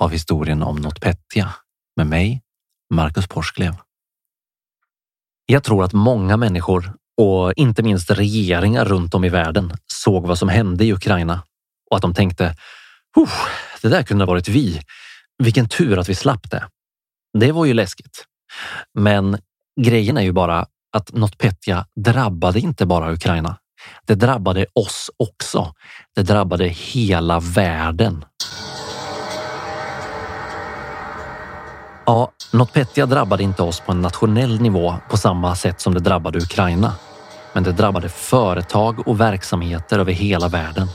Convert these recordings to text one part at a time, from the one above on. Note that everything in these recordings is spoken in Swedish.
av historien om NotPetya med mig, Marcus Porsklev. Jag tror att många människor och inte minst regeringar runt om i världen såg vad som hände i Ukraina och att de tänkte det där kunde ha varit vi. Vilken tur att vi slapp det. Det var ju läskigt. Men grejen är ju bara att NotPetya drabbade inte bara Ukraina. Det drabbade oss också. Det drabbade hela världen. Ja, NotPetya drabbade inte oss på en nationell nivå på samma sätt som det drabbade Ukraina. Men det drabbade företag och verksamheter över hela världen.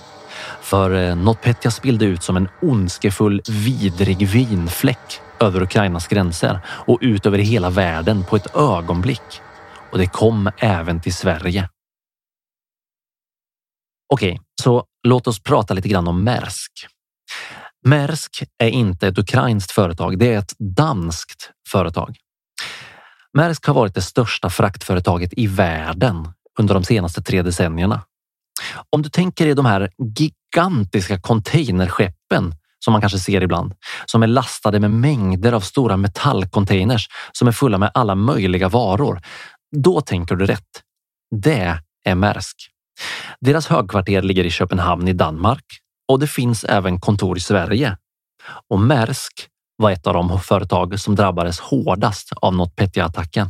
För eh, NotPetya spillde ut som en ondskefull, vidrig vinfläck över Ukrainas gränser och ut över hela världen på ett ögonblick. Och det kom även till Sverige. Okej, så låt oss prata lite grann om Maersk. Maersk är inte ett ukrainskt företag, det är ett danskt företag. Maersk har varit det största fraktföretaget i världen under de senaste tre decennierna. Om du tänker dig de här gigantiska containerskeppen som man kanske ser ibland, som är lastade med mängder av stora metallcontainers som är fulla med alla möjliga varor. Då tänker du rätt. Det är Maersk. Deras högkvarter ligger i Köpenhamn i Danmark och det finns även kontor i Sverige. Och Maersk var ett av de företag som drabbades hårdast av NotPetya-attacken.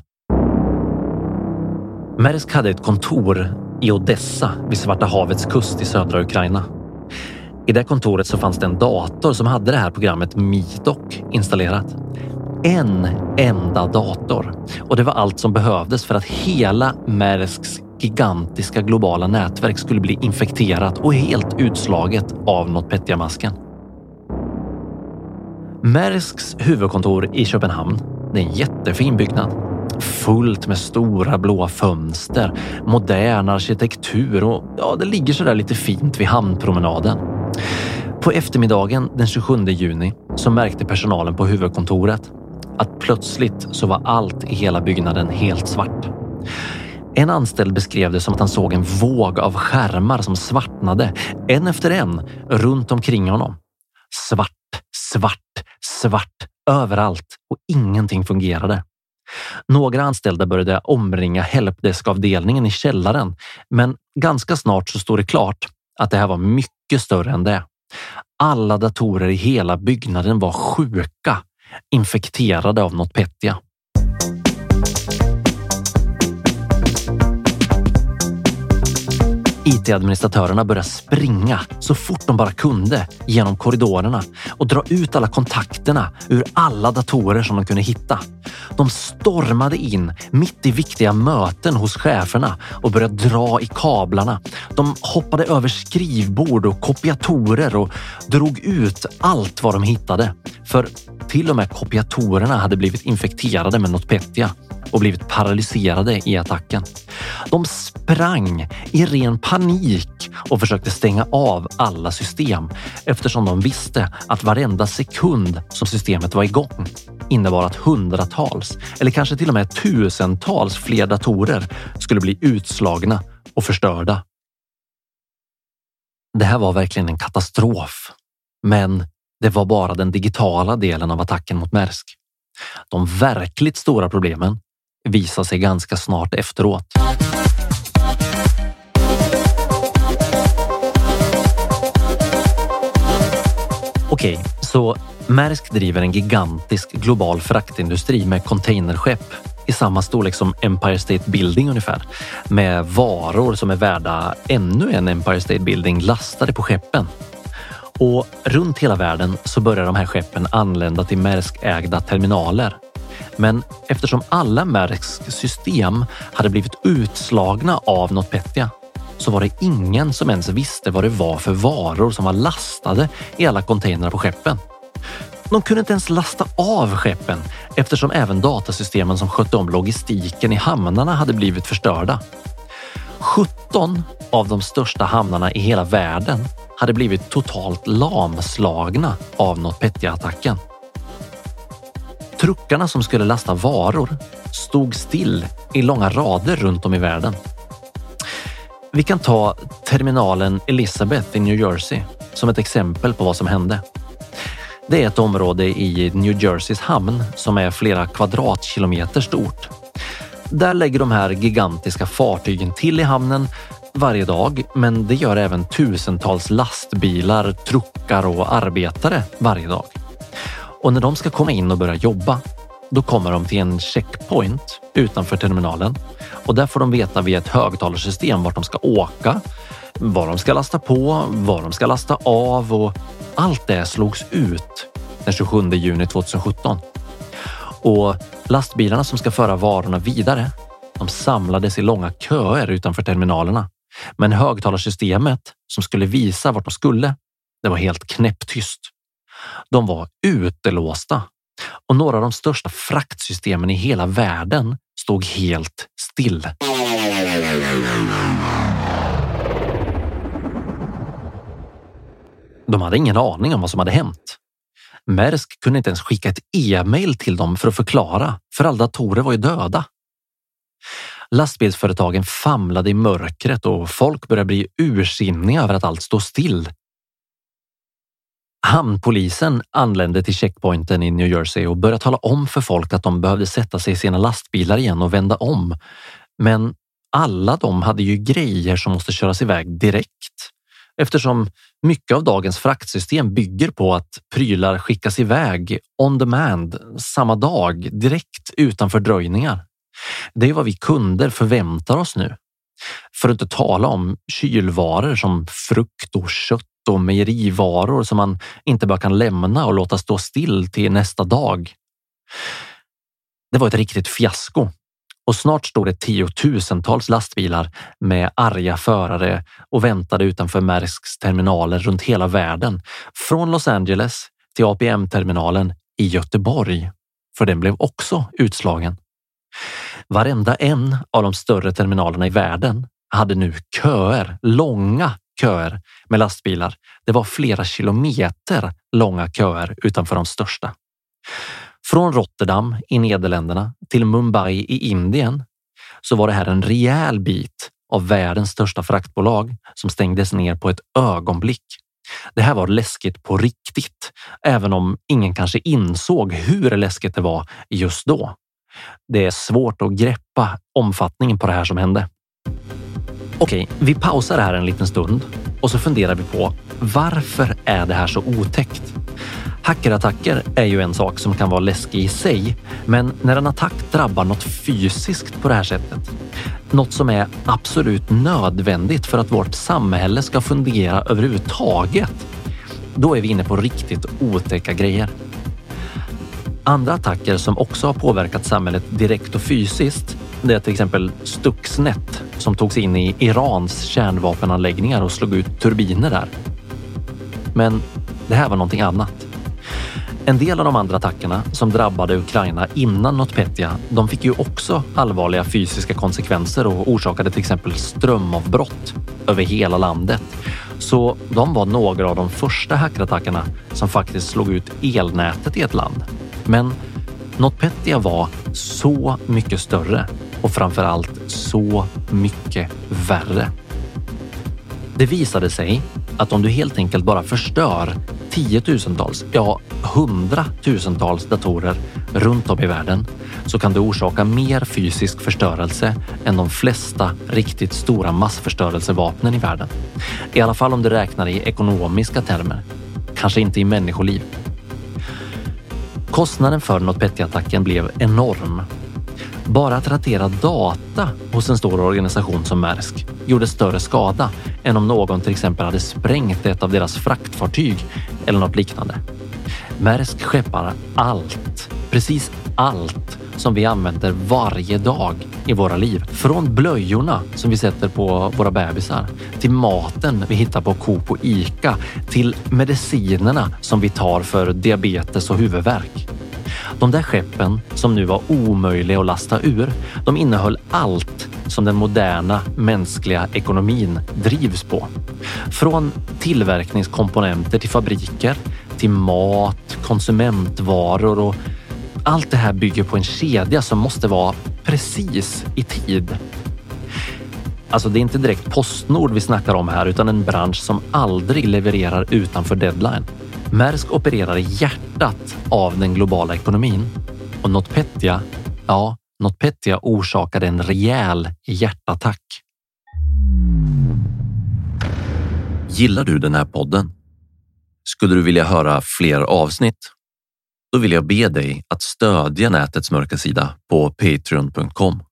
Maersk hade ett kontor i Odessa vid Svarta havets kust i södra Ukraina. I det kontoret så fanns det en dator som hade det här programmet Meetoc installerat. En enda dator och det var allt som behövdes för att hela Maersks gigantiska globala nätverk skulle bli infekterat och helt utslaget av NotPetya-masken. Mersks huvudkontor i Köpenhamn, det är en jättefin byggnad. Fullt med stora blåa fönster, modern arkitektur och ja, det ligger så där lite fint vid hamnpromenaden. På eftermiddagen den 27 juni så märkte personalen på huvudkontoret att plötsligt så var allt i hela byggnaden helt svart. En anställd beskrev det som att han såg en våg av skärmar som svartnade, en efter en, runt omkring honom. Svart, svart, svart överallt och ingenting fungerade. Några anställda började omringa helpdeskavdelningen i källaren, men ganska snart så stod det klart att det här var mycket större än det. Alla datorer i hela byggnaden var sjuka, infekterade av NotPetya. IT-administratörerna började springa så fort de bara kunde genom korridorerna och dra ut alla kontakterna ur alla datorer som de kunde hitta. De stormade in mitt i viktiga möten hos cheferna och började dra i kablarna. De hoppade över skrivbord och kopiatorer och drog ut allt vad de hittade. För till och med kopiatorerna hade blivit infekterade med NotPetya och blivit paralyserade i attacken. De sprang i ren panik och försökte stänga av alla system eftersom de visste att varenda sekund som systemet var igång innebar att hundratals eller kanske till och med tusentals fler datorer skulle bli utslagna och förstörda. Det här var verkligen en katastrof, men det var bara den digitala delen av attacken mot Maersk. De verkligt stora problemen visade sig ganska snart efteråt. Okej, okay, så Maersk driver en gigantisk global fraktindustri med containerskepp i samma storlek som Empire State Building ungefär. Med varor som är värda ännu en Empire State Building lastade på skeppen. Och runt hela världen så börjar de här skeppen anlända till Maersk-ägda terminaler. Men eftersom alla Maersks system hade blivit utslagna av NotPetya så var det ingen som ens visste vad det var för varor som var lastade i alla containrar på skeppen. De kunde inte ens lasta av skeppen eftersom även datasystemen som skötte om logistiken i hamnarna hade blivit förstörda. 17 av de största hamnarna i hela världen hade blivit totalt lamslagna av NotPetya-attacken. Truckarna som skulle lasta varor stod still i långa rader runt om i världen. Vi kan ta terminalen Elizabeth i New Jersey som ett exempel på vad som hände. Det är ett område i New Jerseys hamn som är flera kvadratkilometer stort. Där lägger de här gigantiska fartygen till i hamnen varje dag, men det gör även tusentals lastbilar, truckar och arbetare varje dag. Och när de ska komma in och börja jobba, då kommer de till en checkpoint utanför terminalen och där får de veta via ett högtalarsystem vart de ska åka, vad de ska lasta på, vad de ska lasta av och allt det slogs ut den 27 juni 2017. Och lastbilarna som ska föra varorna vidare, de samlades i långa köer utanför terminalerna. Men högtalarsystemet som skulle visa vart de skulle, det var helt knäpptyst. De var utelåsta och några av de största fraktsystemen i hela världen stod helt still. De hade ingen aning om vad som hade hänt. Maersk kunde inte ens skicka ett e-mail till dem för att förklara, för alla datorer var ju döda. Lastbilsföretagen famlade i mörkret och folk började bli ursinniga över att allt stod still. Hamnpolisen anlände till checkpointen i New Jersey och började tala om för folk att de behövde sätta sig i sina lastbilar igen och vända om. Men alla de hade ju grejer som måste köras iväg direkt eftersom mycket av dagens fraktsystem bygger på att prylar skickas iväg on demand samma dag direkt utan fördröjningar. Det är vad vi kunder förväntar oss nu. För att inte tala om kylvaror som frukt och kött och mejerivaror som man inte bara kan lämna och låta stå still till nästa dag. Det var ett riktigt fiasko och snart stod det tiotusentals lastbilar med arga förare och väntade utanför Maersks terminaler runt hela världen. Från Los Angeles till APM-terminalen i Göteborg, för den blev också utslagen. Varenda en av de större terminalerna i världen hade nu köer, långa köer med lastbilar. Det var flera kilometer långa köer utanför de största. Från Rotterdam i Nederländerna till Mumbai i Indien så var det här en rejäl bit av världens största fraktbolag som stängdes ner på ett ögonblick. Det här var läskigt på riktigt, även om ingen kanske insåg hur läskigt det var just då. Det är svårt att greppa omfattningen på det här som hände. Okej, vi pausar här en liten stund och så funderar vi på varför är det här så otäckt? Hackerattacker är ju en sak som kan vara läskig i sig, men när en attack drabbar något fysiskt på det här sättet, något som är absolut nödvändigt för att vårt samhälle ska fungera överhuvudtaget, då är vi inne på riktigt otäcka grejer. Andra attacker som också har påverkat samhället direkt och fysiskt, det är till exempel Stuxnet som tog sig in i Irans kärnvapenanläggningar och slog ut turbiner där. Men det här var någonting annat. En del av de andra attackerna som drabbade Ukraina innan Notpetya, de fick ju också allvarliga fysiska konsekvenser och orsakade till exempel strömavbrott över hela landet. Så de var några av de första hackerattackerna som faktiskt slog ut elnätet i ett land. Men Notpetya var så mycket större och framför allt så mycket värre. Det visade sig att om du helt enkelt bara förstör tiotusentals, ja hundratusentals datorer runt om i världen så kan du orsaka mer fysisk förstörelse än de flesta riktigt stora massförstörelsevapnen i världen. I alla fall om du räknar i ekonomiska termer. Kanske inte i människoliv. Kostnaden för NotPetya-attacken blev enorm. Bara att ratera data hos en stor organisation som Maersk gjorde större skada än om någon till exempel hade sprängt ett av deras fraktfartyg eller något liknande. Maersk skeppar allt, precis allt som vi använder varje dag i våra liv. Från blöjorna som vi sätter på våra bebisar, till maten vi hittar på Coop och Ica, till medicinerna som vi tar för diabetes och huvudvärk. De där skeppen som nu var omöjliga att lasta ur, de innehöll allt som den moderna mänskliga ekonomin drivs på. Från tillverkningskomponenter till fabriker, till mat, konsumentvaror och allt det här bygger på en kedja som måste vara precis i tid. Alltså, det är inte direkt Postnord vi snackar om här, utan en bransch som aldrig levererar utanför deadline. Maersk opererar i hjärtat av den globala ekonomin och NotPetya, ja, NotPetya orsakade en rejäl hjärtattack. Gillar du den här podden? Skulle du vilja höra fler avsnitt? Då vill jag be dig att stödja nätets mörka sida på patreon.com.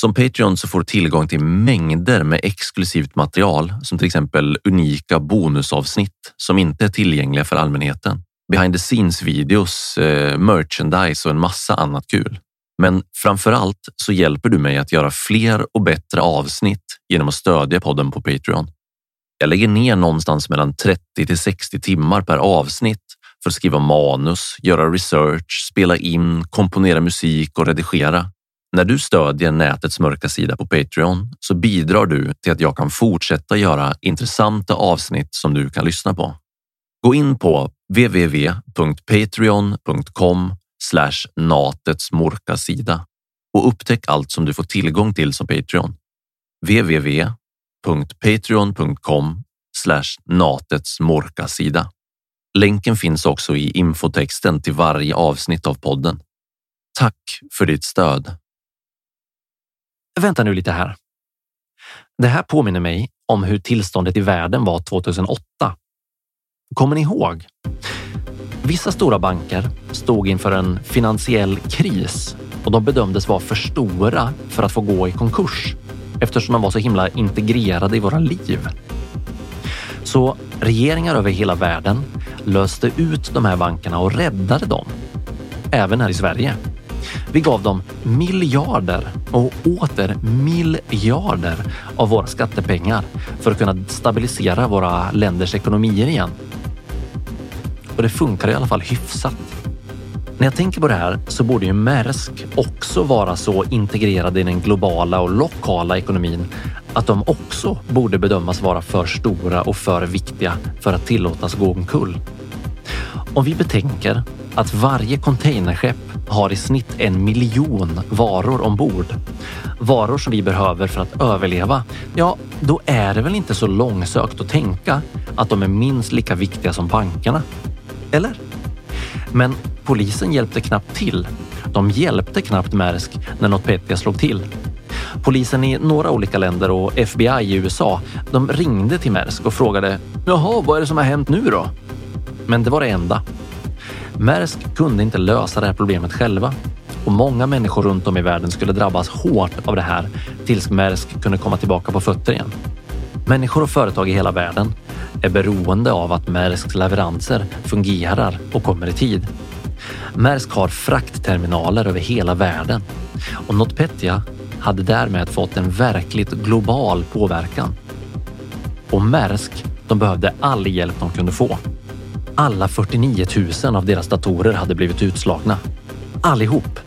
Som Patreon så får du tillgång till mängder med exklusivt material som till exempel unika bonusavsnitt som inte är tillgängliga för allmänheten. Behind the scenes videos, eh, merchandise och en massa annat kul. Men framför allt så hjälper du mig att göra fler och bättre avsnitt genom att stödja podden på Patreon. Jag lägger ner någonstans mellan 30 till 60 timmar per avsnitt för att skriva manus, göra research, spela in, komponera musik och redigera. När du stödjer nätets mörka sida på Patreon så bidrar du till att jag kan fortsätta göra intressanta avsnitt som du kan lyssna på. Gå in på www.patreon.com natets mörka sida och upptäck allt som du får tillgång till som Patreon. www.patreon.com natets mörka sida. Länken finns också i infotexten till varje avsnitt av podden. Tack för ditt stöd. Vänta nu lite här. Det här påminner mig om hur tillståndet i världen var 2008. Kommer ni ihåg? Vissa stora banker stod inför en finansiell kris och de bedömdes vara för stora för att få gå i konkurs eftersom de var så himla integrerade i våra liv. Så regeringar över hela världen löste ut de här bankerna och räddade dem. Även här i Sverige. Vi gav dem miljarder och åter miljarder av våra skattepengar för att kunna stabilisera våra länders ekonomier igen. Och det funkar i alla fall hyfsat. När jag tänker på det här så borde ju Maersk också vara så integrerade i den globala och lokala ekonomin att de också borde bedömas vara för stora och för viktiga för att tillåtas gå omkull. Om vi betänker att varje containerskepp har i snitt en miljon varor ombord. Varor som vi behöver för att överleva. Ja, då är det väl inte så långsökt att tänka att de är minst lika viktiga som bankerna. Eller? Men polisen hjälpte knappt till. De hjälpte knappt Maersk när NotPetya slog till. Polisen i några olika länder och FBI i USA, de ringde till Maersk och frågade “Jaha, vad är det som har hänt nu då?” Men det var det enda. Maersk kunde inte lösa det här problemet själva och många människor runt om i världen skulle drabbas hårt av det här tills Maersk kunde komma tillbaka på fötter igen. Människor och företag i hela världen är beroende av att Maersks leveranser fungerar och kommer i tid. Maersk har fraktterminaler över hela världen och NotPetya hade därmed fått en verkligt global påverkan. Och Maersk, de behövde all hjälp de kunde få. Alla 49 000 av deras datorer hade blivit utslagna. Allihop.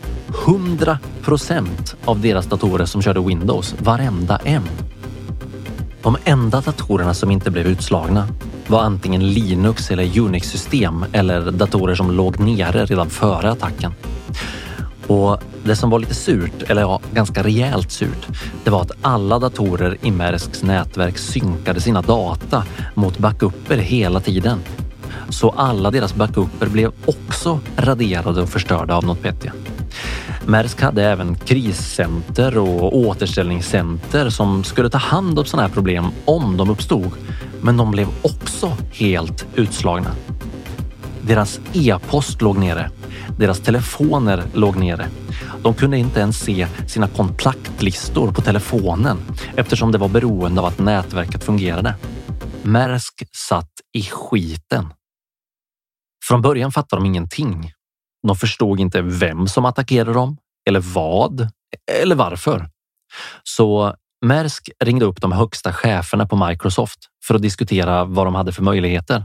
100 procent av deras datorer som körde Windows, varenda en. De enda datorerna som inte blev utslagna var antingen Linux eller Unix-system eller datorer som låg nere redan före attacken. Och det som var lite surt, eller ja, ganska rejält surt, det var att alla datorer i Mersks nätverk synkade sina data mot backuper hela tiden. Så alla deras backuper blev också raderade och förstörda av NotPetya. Maersk hade även kriscenter och återställningscenter som skulle ta hand om sådana här problem om de uppstod. Men de blev också helt utslagna. Deras e-post låg nere. Deras telefoner låg nere. De kunde inte ens se sina kontaktlistor på telefonen eftersom det var beroende av att nätverket fungerade. Maersk satt i skiten. Från början fattade de ingenting. De förstod inte vem som attackerade dem eller vad eller varför. Så Maersk ringde upp de högsta cheferna på Microsoft för att diskutera vad de hade för möjligheter.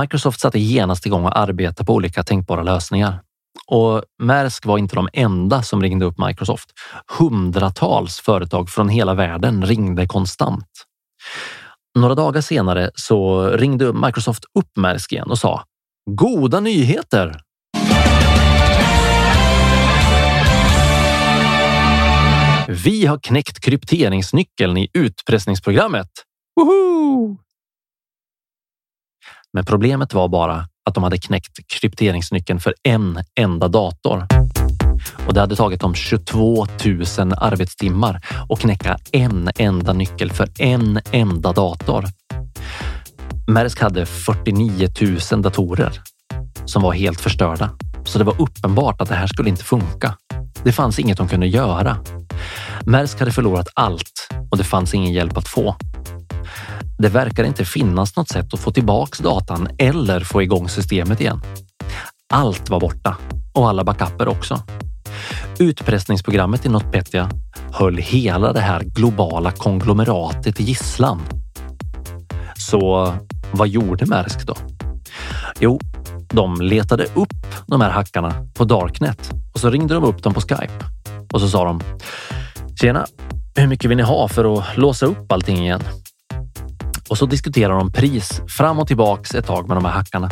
Microsoft satte genast igång och arbeta på olika tänkbara lösningar. Och Maersk var inte de enda som ringde upp Microsoft. Hundratals företag från hela världen ringde konstant. Några dagar senare så ringde Microsoft upp Maersk igen och sa Goda nyheter! Vi har knäckt krypteringsnyckeln i utpressningsprogrammet. Woho! Men problemet var bara att de hade knäckt krypteringsnyckeln för en enda dator. Och det hade tagit dem 22 000 arbetstimmar att knäcka en enda nyckel för en enda dator. Maersk hade 49 000 datorer som var helt förstörda. Så det var uppenbart att det här skulle inte funka. Det fanns inget de kunde göra. Maersk hade förlorat allt och det fanns ingen hjälp att få. Det verkar inte finnas något sätt att få tillbaks datan eller få igång systemet igen. Allt var borta och alla backuper också. Utpressningsprogrammet i NotPetya höll hela det här globala konglomeratet i gisslan. Så vad gjorde Maersk då? Jo, de letade upp de här hackarna på Darknet och så ringde de upp dem på Skype och så sa de Tjena! Hur mycket vill ni ha för att låsa upp allting igen? Och så diskuterar de pris fram och tillbaks ett tag med de här hackarna.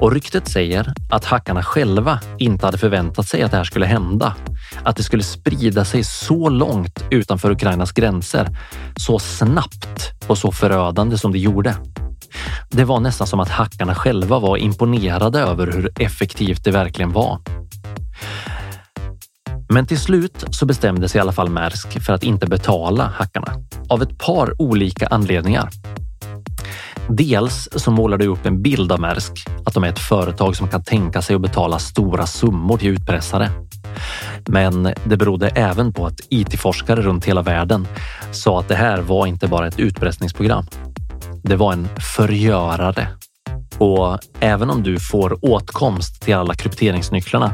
Och ryktet säger att hackarna själva inte hade förväntat sig att det här skulle hända. Att det skulle sprida sig så långt utanför Ukrainas gränser, så snabbt och så förödande som det gjorde. Det var nästan som att hackarna själva var imponerade över hur effektivt det verkligen var. Men till slut så bestämde sig i alla fall Maersk för att inte betala hackarna av ett par olika anledningar. Dels så målar du upp en bild av Maersk, att de är ett företag som kan tänka sig att betala stora summor till utpressare. Men det berodde även på att IT-forskare runt hela världen sa att det här var inte bara ett utpressningsprogram. Det var en förgörare. Och även om du får åtkomst till alla krypteringsnycklarna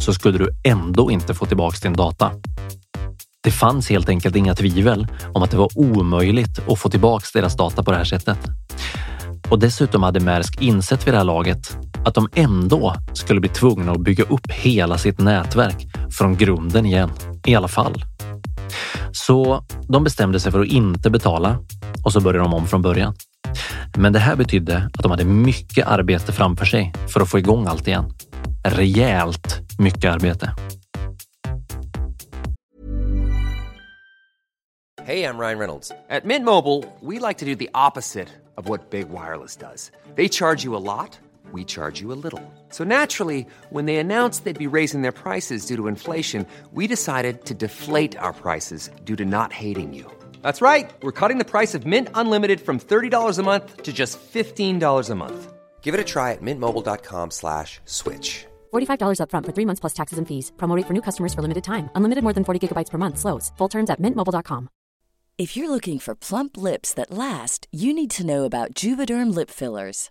så skulle du ändå inte få tillbaka din data. Det fanns helt enkelt inga tvivel om att det var omöjligt att få tillbaka deras data på det här sättet. Och dessutom hade Maersk insett vid det här laget att de ändå skulle bli tvungna att bygga upp hela sitt nätverk från grunden igen, i alla fall. Så de bestämde sig för att inte betala och så började de om från början. Men det här betydde att de hade mycket arbete framför sig för att få igång allt igen. Rejält mycket arbete. Hej, jag Ryan Reynolds. På Mint Mobile, we like to do the opposite of what Big Wireless does. They charge you a lot. we charge you a little. So naturally, when they announced they'd be raising their prices due to inflation, we decided to deflate our prices due to not hating you. That's right. We're cutting the price of Mint Unlimited from $30 a month to just $15 a month. Give it a try at mintmobile.com slash switch. $45 upfront for three months plus taxes and fees. Promote for new customers for limited time. Unlimited more than 40 gigabytes per month. Slows. Full terms at mintmobile.com. If you're looking for plump lips that last, you need to know about Juvederm lip fillers.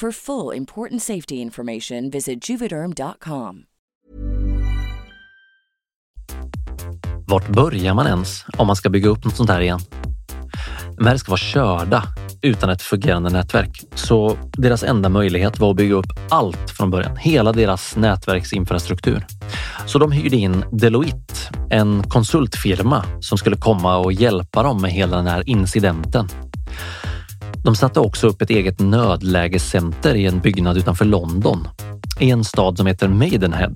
For full important safety information, visit juvederm.com. Vart börjar man ens om man ska bygga upp något sånt här igen? Maersk var körda utan ett fungerande nätverk, så deras enda möjlighet var att bygga upp allt från början, hela deras nätverksinfrastruktur. Så de hyrde in Deloitte, en konsultfirma som skulle komma och hjälpa dem med hela den här incidenten. De satte också upp ett eget nödlägescenter i en byggnad utanför London, i en stad som heter Maidenhead.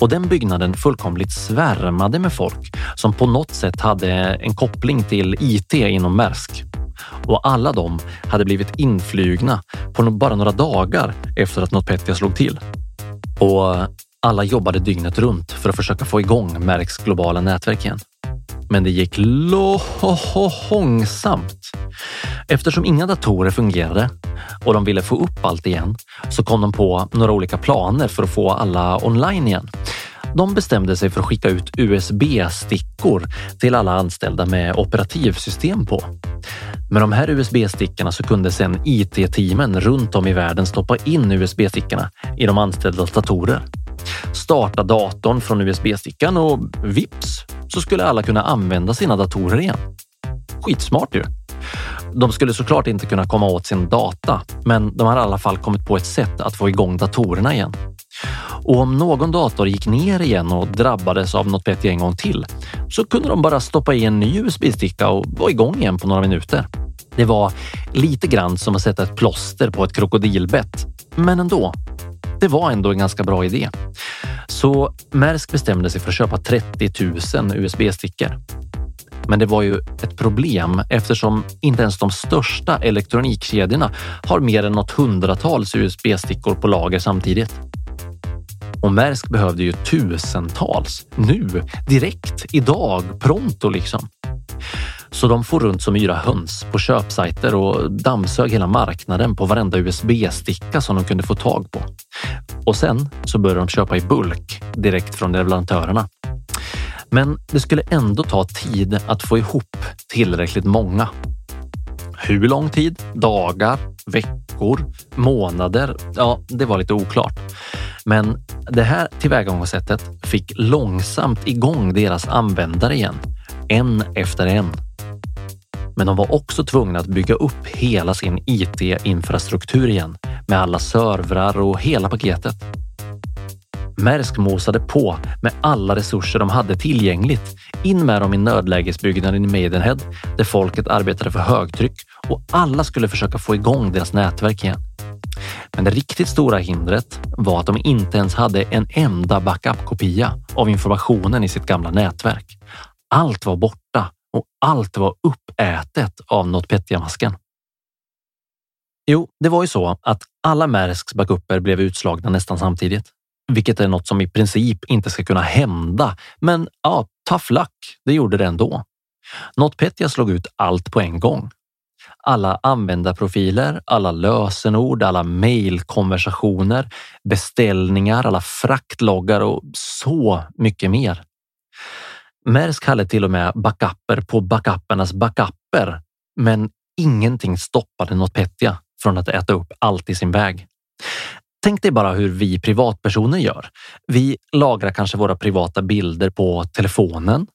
Och den byggnaden fullkomligt svärmade med folk som på något sätt hade en koppling till IT inom Maersk. Och alla de hade blivit inflygna på bara några dagar efter att NotPetya slog till. Och alla jobbade dygnet runt för att försöka få igång Maerks globala nätverk igen. Men det gick långsamt. Eftersom inga datorer fungerade och de ville få upp allt igen så kom de på några olika planer för att få alla online igen. De bestämde sig för att skicka ut USB-stickor till alla anställda med operativsystem på. Med de här USB-stickorna så kunde sedan IT-teamen runt om i världen stoppa in USB-stickorna i de anställdas datorer. Starta datorn från USB-stickan och vips så skulle alla kunna använda sina datorer igen. Skitsmart ju! De skulle såklart inte kunna komma åt sin data, men de har i alla fall kommit på ett sätt att få igång datorerna igen. Och om någon dator gick ner igen och drabbades av något bättre en gång till så kunde de bara stoppa i en ny USB-sticka och vara igång igen på några minuter. Det var lite grann som att sätta ett plåster på ett krokodilbett, men ändå. Det var ändå en ganska bra idé. Så Maersk bestämde sig för att köpa 30 000 USB-stickor. Men det var ju ett problem eftersom inte ens de största elektronikkedjorna har mer än något hundratals USB-stickor på lager samtidigt. Och Maersk behövde ju tusentals nu, direkt, idag, pronto liksom. Så de får runt som yra höns på köpsajter och dammsög hela marknaden på varenda USB-sticka som de kunde få tag på. Och sen så började de köpa i bulk direkt från leverantörerna. Men det skulle ändå ta tid att få ihop tillräckligt många. Hur lång tid? Dagar? Veckor? Månader? Ja, det var lite oklart. Men det här tillvägagångssättet fick långsamt igång deras användare igen, en efter en. Men de var också tvungna att bygga upp hela sin IT-infrastruktur igen med alla servrar och hela paketet. Maersk mosade på med alla resurser de hade tillgängligt in med dem i nödlägesbyggnaden i Maidenhead där folket arbetade för högtryck och alla skulle försöka få igång deras nätverk igen. Men det riktigt stora hindret var att de inte ens hade en enda backup-kopia av informationen i sitt gamla nätverk. Allt var borta och allt var uppätet av NotPetya-masken. Jo, det var ju så att alla Märsks backuper blev utslagna nästan samtidigt, vilket är något som i princip inte ska kunna hända. Men ja, tough luck, det gjorde det ändå. NotPetya slog ut allt på en gång. alla användarprofiler, alla lösenord, alla mejlkonversationer, beställningar, alla fraktloggar och så mycket mer. Maersk hade till och med backuper på backupernas backuper, men ingenting stoppade NotPetya från att äta upp allt i sin väg. Tänk dig bara hur vi privatpersoner gör. Vi lagrar kanske våra privata bilder på telefonen.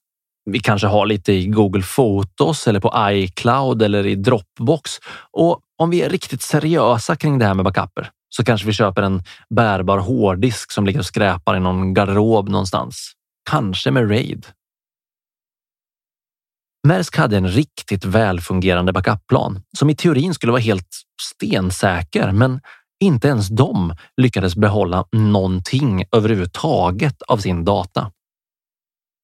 Vi kanske har lite i Google Fotos eller på iCloud eller i Dropbox. Och om vi är riktigt seriösa kring det här med backuper så kanske vi köper en bärbar hårddisk som ligger och skräpar i någon garderob någonstans. Kanske med RAID. Maersk hade en riktigt välfungerande backupplan som i teorin skulle vara helt stensäker, men inte ens de lyckades behålla någonting överhuvudtaget av sin data.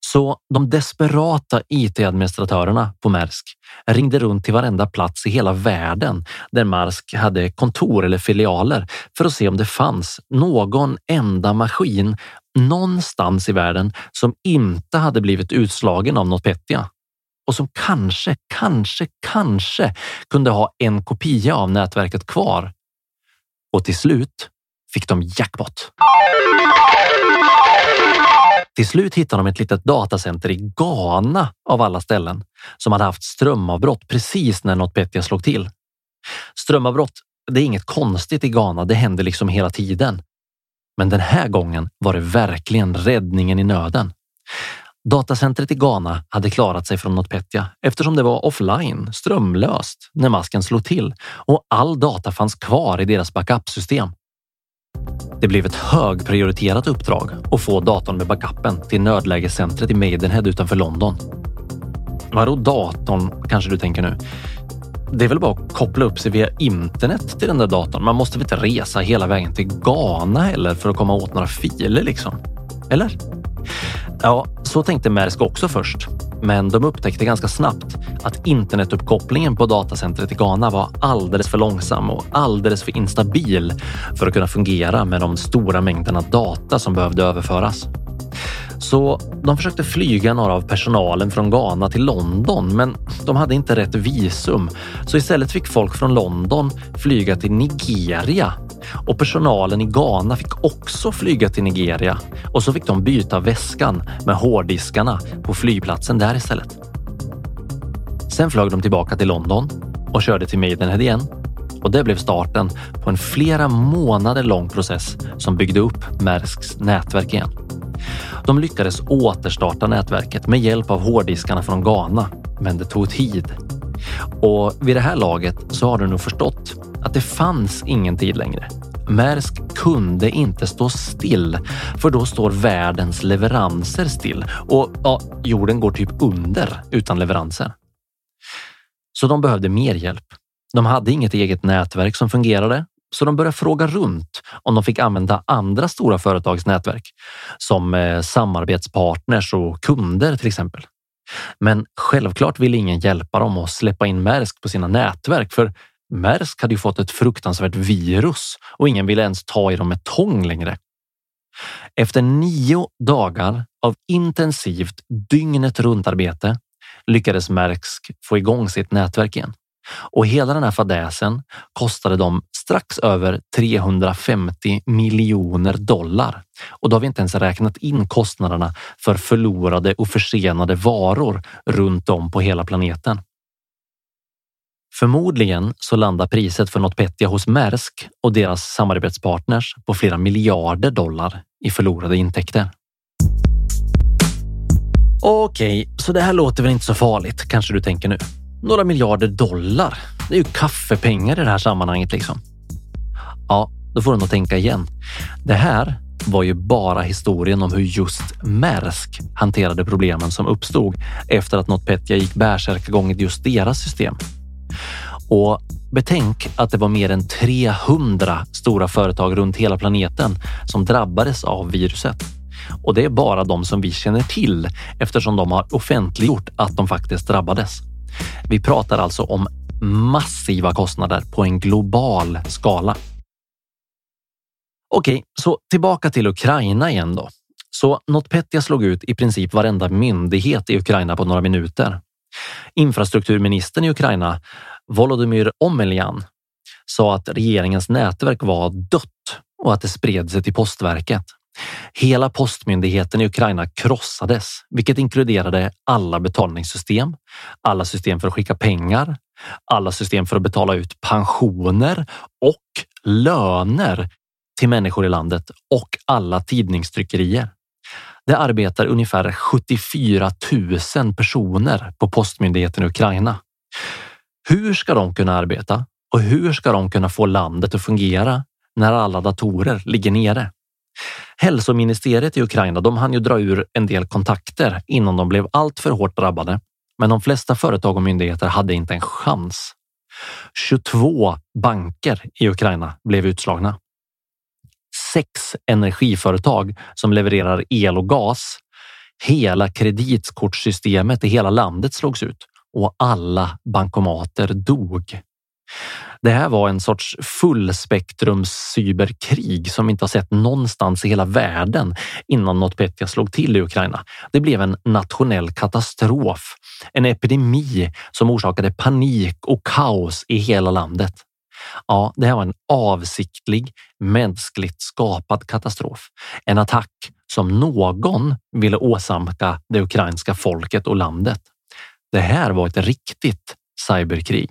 Så de desperata IT-administratörerna på Maersk ringde runt till varenda plats i hela världen där Maersk hade kontor eller filialer för att se om det fanns någon enda maskin någonstans i världen som inte hade blivit utslagen av NotPetya och som kanske, kanske, kanske kunde ha en kopia av nätverket kvar. Och till slut fick de jackpot. Till slut hittade de ett litet datacenter i Ghana av alla ställen som hade haft strömavbrott precis när NotPetya slog till. Strömavbrott, det är inget konstigt i Ghana. Det händer liksom hela tiden. Men den här gången var det verkligen räddningen i nöden. Datacentret i Ghana hade klarat sig från NotPetya eftersom det var offline, strömlöst, när masken slog till och all data fanns kvar i deras backupsystem. Det blev ett högprioriterat uppdrag att få datorn med backupen till nödlägescentret i Maidenhead utanför London. Vadå datorn, kanske du tänker nu? Det är väl bara att koppla upp sig via internet till den där datorn. Man måste väl inte resa hela vägen till Ghana heller för att komma åt några filer liksom? Eller? Ja, så tänkte Maersk också först. Men de upptäckte ganska snabbt att internetuppkopplingen på datacentret i Ghana var alldeles för långsam och alldeles för instabil för att kunna fungera med de stora mängderna data som behövde överföras. Så de försökte flyga några av personalen från Ghana till London, men de hade inte rätt visum. Så istället fick folk från London flyga till Nigeria och personalen i Ghana fick också flyga till Nigeria och så fick de byta väskan med hårddiskarna på flygplatsen där istället. Sen flög de tillbaka till London och körde till Maidenhead igen och det blev starten på en flera månader lång process som byggde upp Mersks nätverk igen. De lyckades återstarta nätverket med hjälp av hårddiskarna från Ghana, men det tog tid. Och vid det här laget så har du nog förstått att det fanns ingen tid längre. Maersk kunde inte stå still, för då står världens leveranser still och ja, jorden går typ under utan leveranser. Så de behövde mer hjälp. De hade inget eget nätverk som fungerade, så de började fråga runt om de fick använda andra stora företags nätverk som eh, samarbetspartners och kunder till exempel. Men självklart ville ingen hjälpa dem att släppa in Maersk på sina nätverk, för Maersk hade ju fått ett fruktansvärt virus och ingen ville ens ta i dem med tång längre. Efter nio dagar av intensivt dygnet runt arbete lyckades Maersk få igång sitt nätverk igen. Och hela den här fadäsen kostade dem strax över 350 miljoner dollar. Och då har vi inte ens räknat in kostnaderna för förlorade och försenade varor runt om på hela planeten. Förmodligen så landar priset för NotPetya hos Maersk och deras samarbetspartners på flera miljarder dollar i förlorade intäkter. Okej, så det här låter väl inte så farligt, kanske du tänker nu. Några miljarder dollar. Det är ju kaffepengar i det här sammanhanget liksom. Ja, då får du nog tänka igen. Det här var ju bara historien om hur just Maersk hanterade problemen som uppstod efter att NotPetya gick bärsärkagång i just deras system. Och betänk att det var mer än 300 stora företag runt hela planeten som drabbades av viruset. Och det är bara de som vi känner till eftersom de har offentliggjort att de faktiskt drabbades. Vi pratar alltså om massiva kostnader på en global skala. Okej, så tillbaka till Ukraina igen då. Så NotPetya slog ut i princip varenda myndighet i Ukraina på några minuter. Infrastrukturministern i Ukraina Volodymyr Omeljan sa att regeringens nätverk var dött och att det spred sig till postverket. Hela postmyndigheten i Ukraina krossades, vilket inkluderade alla betalningssystem, alla system för att skicka pengar, alla system för att betala ut pensioner och löner till människor i landet och alla tidningstryckerier. Det arbetar ungefär 74 000 personer på postmyndigheten i Ukraina. Hur ska de kunna arbeta och hur ska de kunna få landet att fungera när alla datorer ligger nere? Hälsoministeriet i Ukraina de hann ju dra ur en del kontakter innan de blev alltför hårt drabbade. Men de flesta företag och myndigheter hade inte en chans. 22 banker i Ukraina blev utslagna. Sex energiföretag som levererar el och gas. Hela kreditkortssystemet i hela landet slogs ut och alla bankomater dog. Det här var en sorts fullspektrums cyberkrig som vi inte har sett någonstans i hela världen innan NotPetya slog till i Ukraina. Det blev en nationell katastrof, en epidemi som orsakade panik och kaos i hela landet. Ja, det här var en avsiktlig, mänskligt skapad katastrof. En attack som någon ville åsamka det ukrainska folket och landet. Det här var ett riktigt cyberkrig.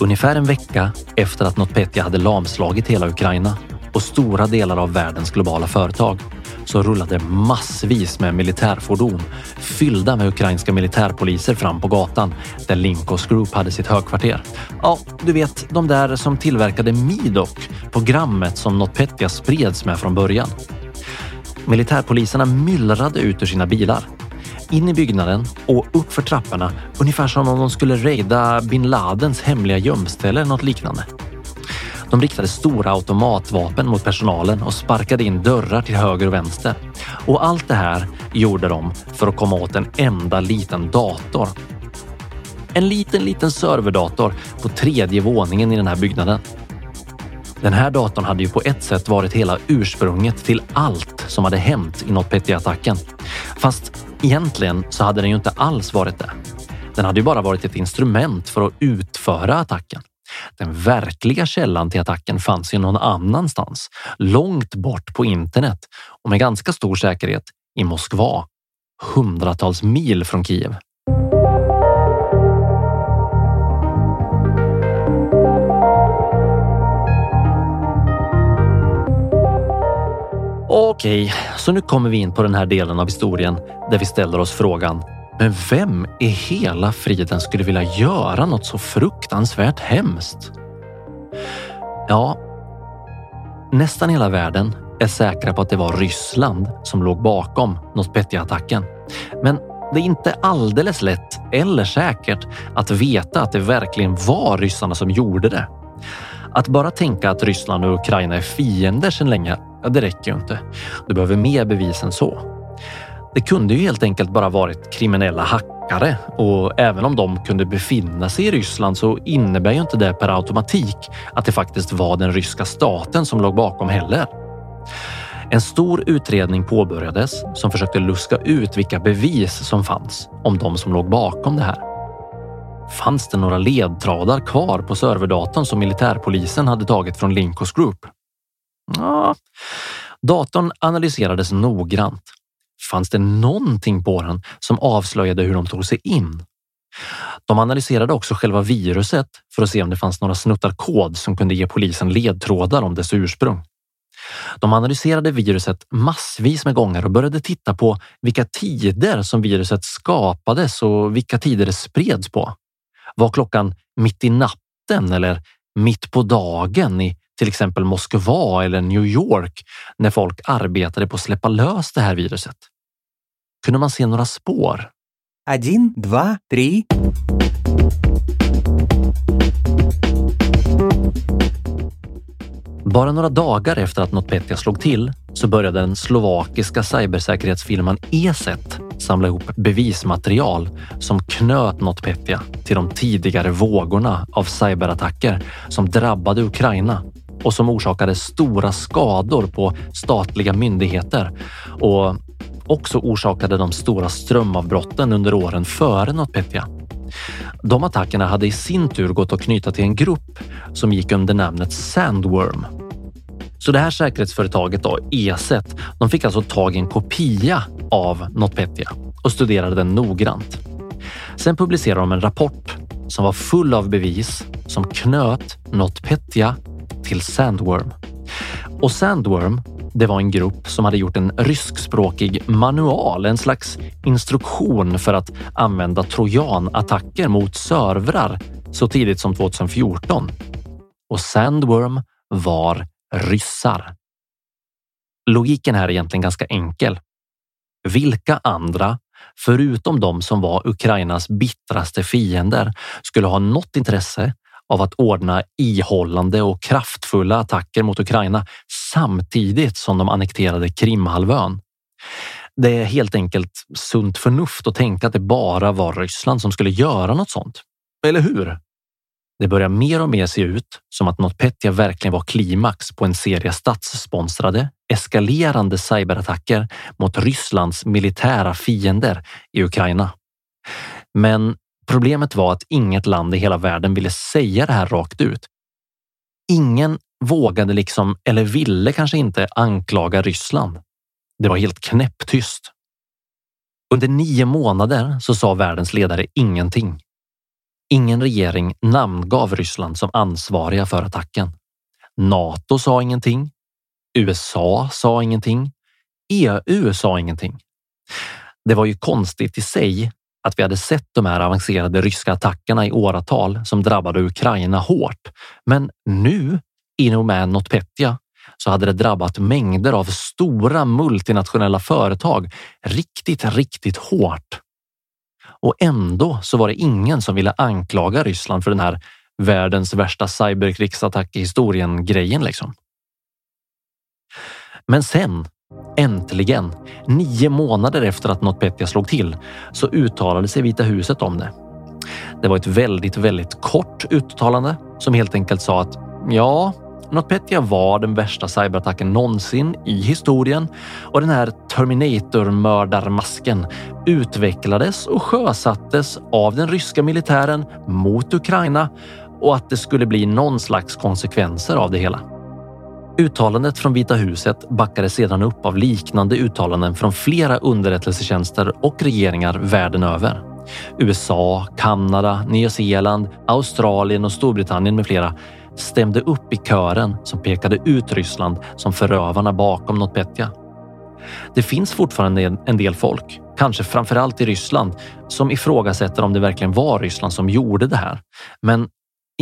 Ungefär en vecka efter att NotPetya hade lamslagit hela Ukraina och stora delar av världens globala företag så rullade massvis med militärfordon fyllda med ukrainska militärpoliser fram på gatan där Linkos Group hade sitt högkvarter. Ja, du vet de där som tillverkade Midok, programmet som NotPetya spreds med från början. Militärpoliserna myllrade ut ur sina bilar in i byggnaden och upp för trapporna ungefär som om de skulle rejda bin Ladens hemliga gömställe eller något liknande. De riktade stora automatvapen mot personalen och sparkade in dörrar till höger och vänster. Och allt det här gjorde de för att komma åt en enda liten dator. En liten, liten serverdator på tredje våningen i den här byggnaden. Den här datorn hade ju på ett sätt varit hela ursprunget till allt som hade hänt i NotPetya-attacken. Fast egentligen så hade den ju inte alls varit det. Den hade ju bara varit ett instrument för att utföra attacken. Den verkliga källan till attacken fanns ju någon annanstans, långt bort på internet och med ganska stor säkerhet i Moskva, hundratals mil från Kiev. Okej, så nu kommer vi in på den här delen av historien där vi ställer oss frågan men vem i hela friden skulle vilja göra något så fruktansvärt hemskt? Ja, nästan hela världen är säkra på att det var Ryssland som låg bakom NotPetya-attacken. Men det är inte alldeles lätt eller säkert att veta att det verkligen var ryssarna som gjorde det. Att bara tänka att Ryssland och Ukraina är fiender sedan länge, det räcker ju inte. Du behöver mer bevis än så. Det kunde ju helt enkelt bara varit kriminella hackare och även om de kunde befinna sig i Ryssland så innebär ju inte det per automatik att det faktiskt var den ryska staten som låg bakom heller. En stor utredning påbörjades som försökte luska ut vilka bevis som fanns om de som låg bakom det här. Fanns det några ledtrådar kvar på serverdatorn som militärpolisen hade tagit från Linkos Group? Ja, datorn analyserades noggrant Fanns det någonting på den som avslöjade hur de tog sig in? De analyserade också själva viruset för att se om det fanns några snuttar kod som kunde ge polisen ledtrådar om dess ursprung. De analyserade viruset massvis med gånger och började titta på vilka tider som viruset skapades och vilka tider det spreds på. Var klockan mitt i natten eller mitt på dagen i till exempel Moskva eller New York när folk arbetade på att släppa lös det här viruset? Kunde man se några spår? 1, 2, 3. Bara några dagar efter att NotPetya slog till så började den slovakiska cybersäkerhetsfirman ESET samla ihop bevismaterial som knöt NotPetya till de tidigare vågorna av cyberattacker som drabbade Ukraina och som orsakade stora skador på statliga myndigheter och också orsakade de stora strömavbrotten under åren före NotPetya. De attackerna hade i sin tur gått att knyta till en grupp som gick under namnet Sandworm. Så det här säkerhetsföretaget då, ESET, de fick alltså tag i en kopia av NotPetya och studerade den noggrant. Sen publicerade de en rapport som var full av bevis som knöt NotPetya till Sandworm. Och Sandworm, det var en grupp som hade gjort en ryskspråkig manual, en slags instruktion för att använda trojanattacker mot servrar så tidigt som 2014. Och Sandworm var ryssar. Logiken här är egentligen ganska enkel. Vilka andra, förutom de som var Ukrainas bittraste fiender, skulle ha något intresse av att ordna ihållande och kraftfulla attacker mot Ukraina samtidigt som de annekterade Krimhalvön. Det är helt enkelt sunt förnuft att tänka att det bara var Ryssland som skulle göra något sånt. Eller hur? Det börjar mer och mer se ut som att NotPetya verkligen var klimax på en serie statssponsrade, eskalerande cyberattacker mot Rysslands militära fiender i Ukraina. Men problemet var att inget land i hela världen ville säga det här rakt ut. Ingen vågade liksom, eller ville kanske inte anklaga Ryssland. Det var helt knäpptyst. Under nio månader så sa världens ledare ingenting. Ingen regering namngav Ryssland som ansvariga för attacken. Nato sa ingenting. USA sa ingenting. EU sa ingenting. Det var ju konstigt i sig att vi hade sett de här avancerade ryska attackerna i åratal som drabbade Ukraina hårt. Men nu, i och med NotPetya, så hade det drabbat mängder av stora multinationella företag riktigt, riktigt hårt. Och ändå så var det ingen som ville anklaga Ryssland för den här världens värsta cyberkrigsattack i historien grejen liksom. Men sen, äntligen, nio månader efter att NotPetya slog till, så uttalade sig Vita huset om det. Det var ett väldigt, väldigt kort uttalande som helt enkelt sa att ja, NotPetya var den värsta cyberattacken någonsin i historien och den här Terminator-mördarmasken utvecklades och sjösattes av den ryska militären mot Ukraina och att det skulle bli någon slags konsekvenser av det hela. Uttalandet från Vita huset backades sedan upp av liknande uttalanden från flera underrättelsetjänster och regeringar världen över. USA, Kanada, Nya Zeeland, Australien och Storbritannien med flera stämde upp i kören som pekade ut Ryssland som förövarna bakom NotPetya. Det finns fortfarande en del folk, kanske framförallt i Ryssland, som ifrågasätter om det verkligen var Ryssland som gjorde det här. Men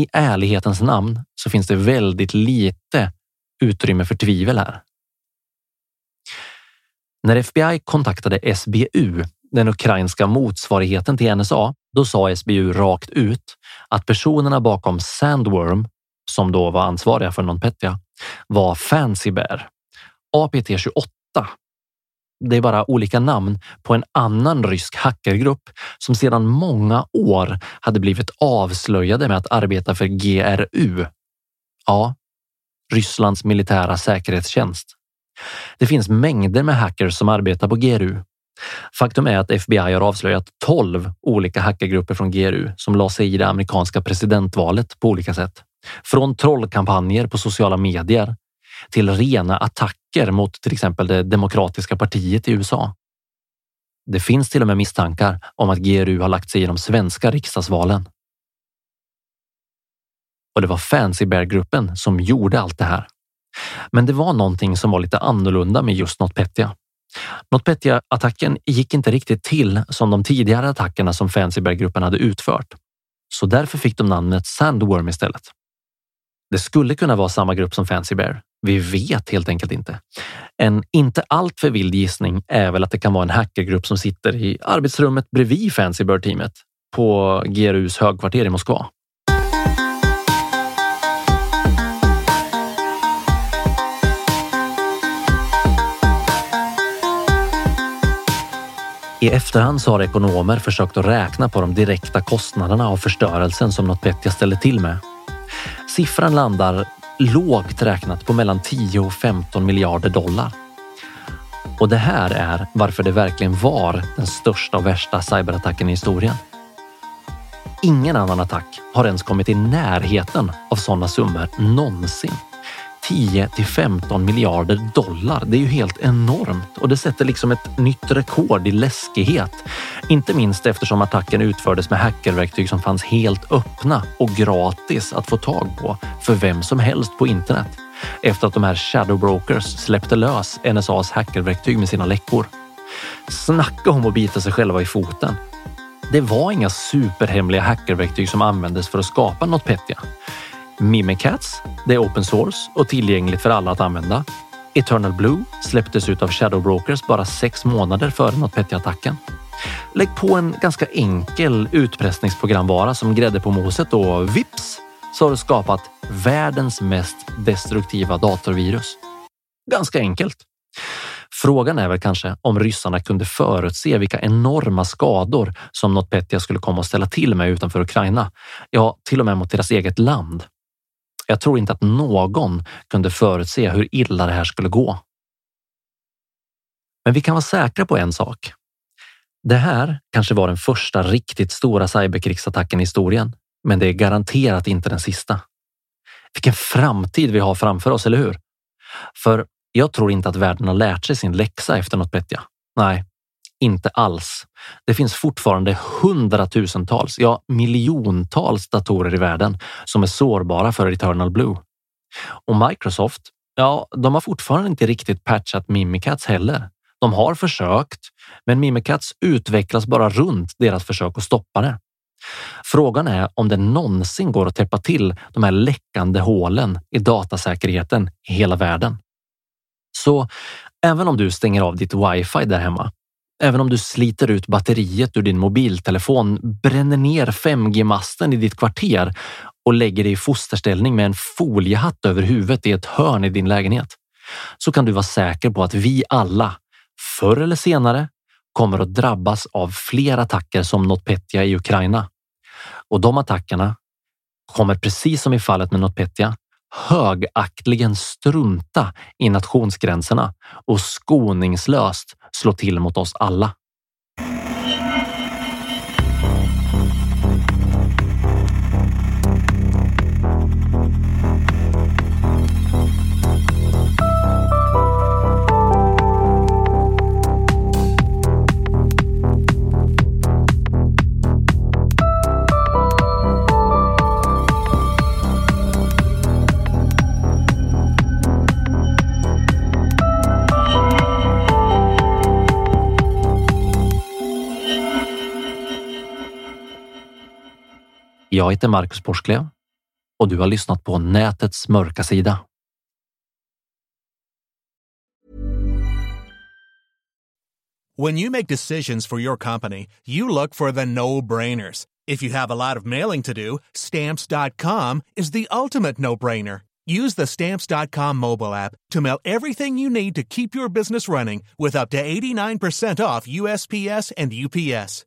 i ärlighetens namn så finns det väldigt lite utrymme för tvivel här. När FBI kontaktade SBU, den ukrainska motsvarigheten till NSA, då sa SBU rakt ut att personerna bakom Sandworm som då var ansvariga för NotPetya var Fancy Bear, APT28. Det är bara olika namn på en annan rysk hackergrupp som sedan många år hade blivit avslöjade med att arbeta för GRU. Ja, Rysslands militära säkerhetstjänst. Det finns mängder med hackers som arbetar på GRU. Faktum är att FBI har avslöjat 12 olika hackergrupper från GRU som la sig i det amerikanska presidentvalet på olika sätt. Från trollkampanjer på sociala medier till rena attacker mot till exempel det demokratiska partiet i USA. Det finns till och med misstankar om att GRU har lagt sig i de svenska riksdagsvalen. Och det var Fancy Bear-gruppen som gjorde allt det här. Men det var någonting som var lite annorlunda med just NotPetya. NotPetya-attacken gick inte riktigt till som de tidigare attackerna som Fancy Bear-gruppen hade utfört. Så därför fick de namnet Sandworm istället. Det skulle kunna vara samma grupp som Fancy Bear. Vi vet helt enkelt inte. En inte alltför vild gissning är väl att det kan vara en hackergrupp som sitter i arbetsrummet bredvid Fancy Bear-teamet på GRUs högkvarter i Moskva. I efterhand så har ekonomer försökt att räkna på de direkta kostnaderna av förstörelsen som NotPetya ställer till med Siffran landar lågt räknat på mellan 10 och 15 miljarder dollar. Och det här är varför det verkligen var den största och värsta cyberattacken i historien. Ingen annan attack har ens kommit i närheten av sådana summor någonsin. 10 till 15 miljarder dollar. Det är ju helt enormt och det sätter liksom ett nytt rekord i läskighet. Inte minst eftersom attacken utfördes med hackerverktyg som fanns helt öppna och gratis att få tag på för vem som helst på internet. Efter att de här shadow brokers släppte lös NSAs hackerverktyg med sina läckor. Snacka om att bita sig själva i foten. Det var inga superhemliga hackerverktyg som användes för att skapa NotPetya. Mimikatz, det är open source och tillgängligt för alla att använda. Eternal Blue släpptes ut av Shadow Brokers bara sex månader före NotPetya-attacken. Lägg på en ganska enkel utpressningsprogramvara som grädde på moset och vips så har du skapat världens mest destruktiva datorvirus. Ganska enkelt. Frågan är väl kanske om ryssarna kunde förutse vilka enorma skador som NotPetya skulle komma att ställa till med utanför Ukraina. Ja, till och med mot deras eget land. Jag tror inte att någon kunde förutse hur illa det här skulle gå. Men vi kan vara säkra på en sak. Det här kanske var den första riktigt stora cyberkrigsattacken i historien, men det är garanterat inte den sista. Vilken framtid vi har framför oss, eller hur? För jag tror inte att världen har lärt sig sin läxa efter något Petja. Nej, inte alls. Det finns fortfarande hundratusentals, ja miljontals datorer i världen som är sårbara för Eternal Blue. Och Microsoft, ja, de har fortfarande inte riktigt patchat Mimikatz heller. De har försökt, men Mimikatz utvecklas bara runt deras försök att stoppa det. Frågan är om det någonsin går att täppa till de här läckande hålen i datasäkerheten i hela världen. Så även om du stänger av ditt wifi där hemma, även om du sliter ut batteriet ur din mobiltelefon, bränner ner 5G-masten i ditt kvarter och lägger dig i fosterställning med en foliehatt över huvudet i ett hörn i din lägenhet, så kan du vara säker på att vi alla, förr eller senare, kommer att drabbas av fler attacker som NotPetya i Ukraina. Och de attackerna kommer precis som i fallet med NotPetya högaktligen strunta i nationsgränserna och skoningslöst slå till mot oss alla. Jag heter Marcus Porsklev och du har lyssnat på nätets mörka sida. When you make decisions for your company, you look for the no-brainers. If you have a lot of mailing to do, stamps.com is the ultimate no-brainer. Use the stamps.com mobile app to mail everything you need to keep your business running with up to 89% off USPS and UPS.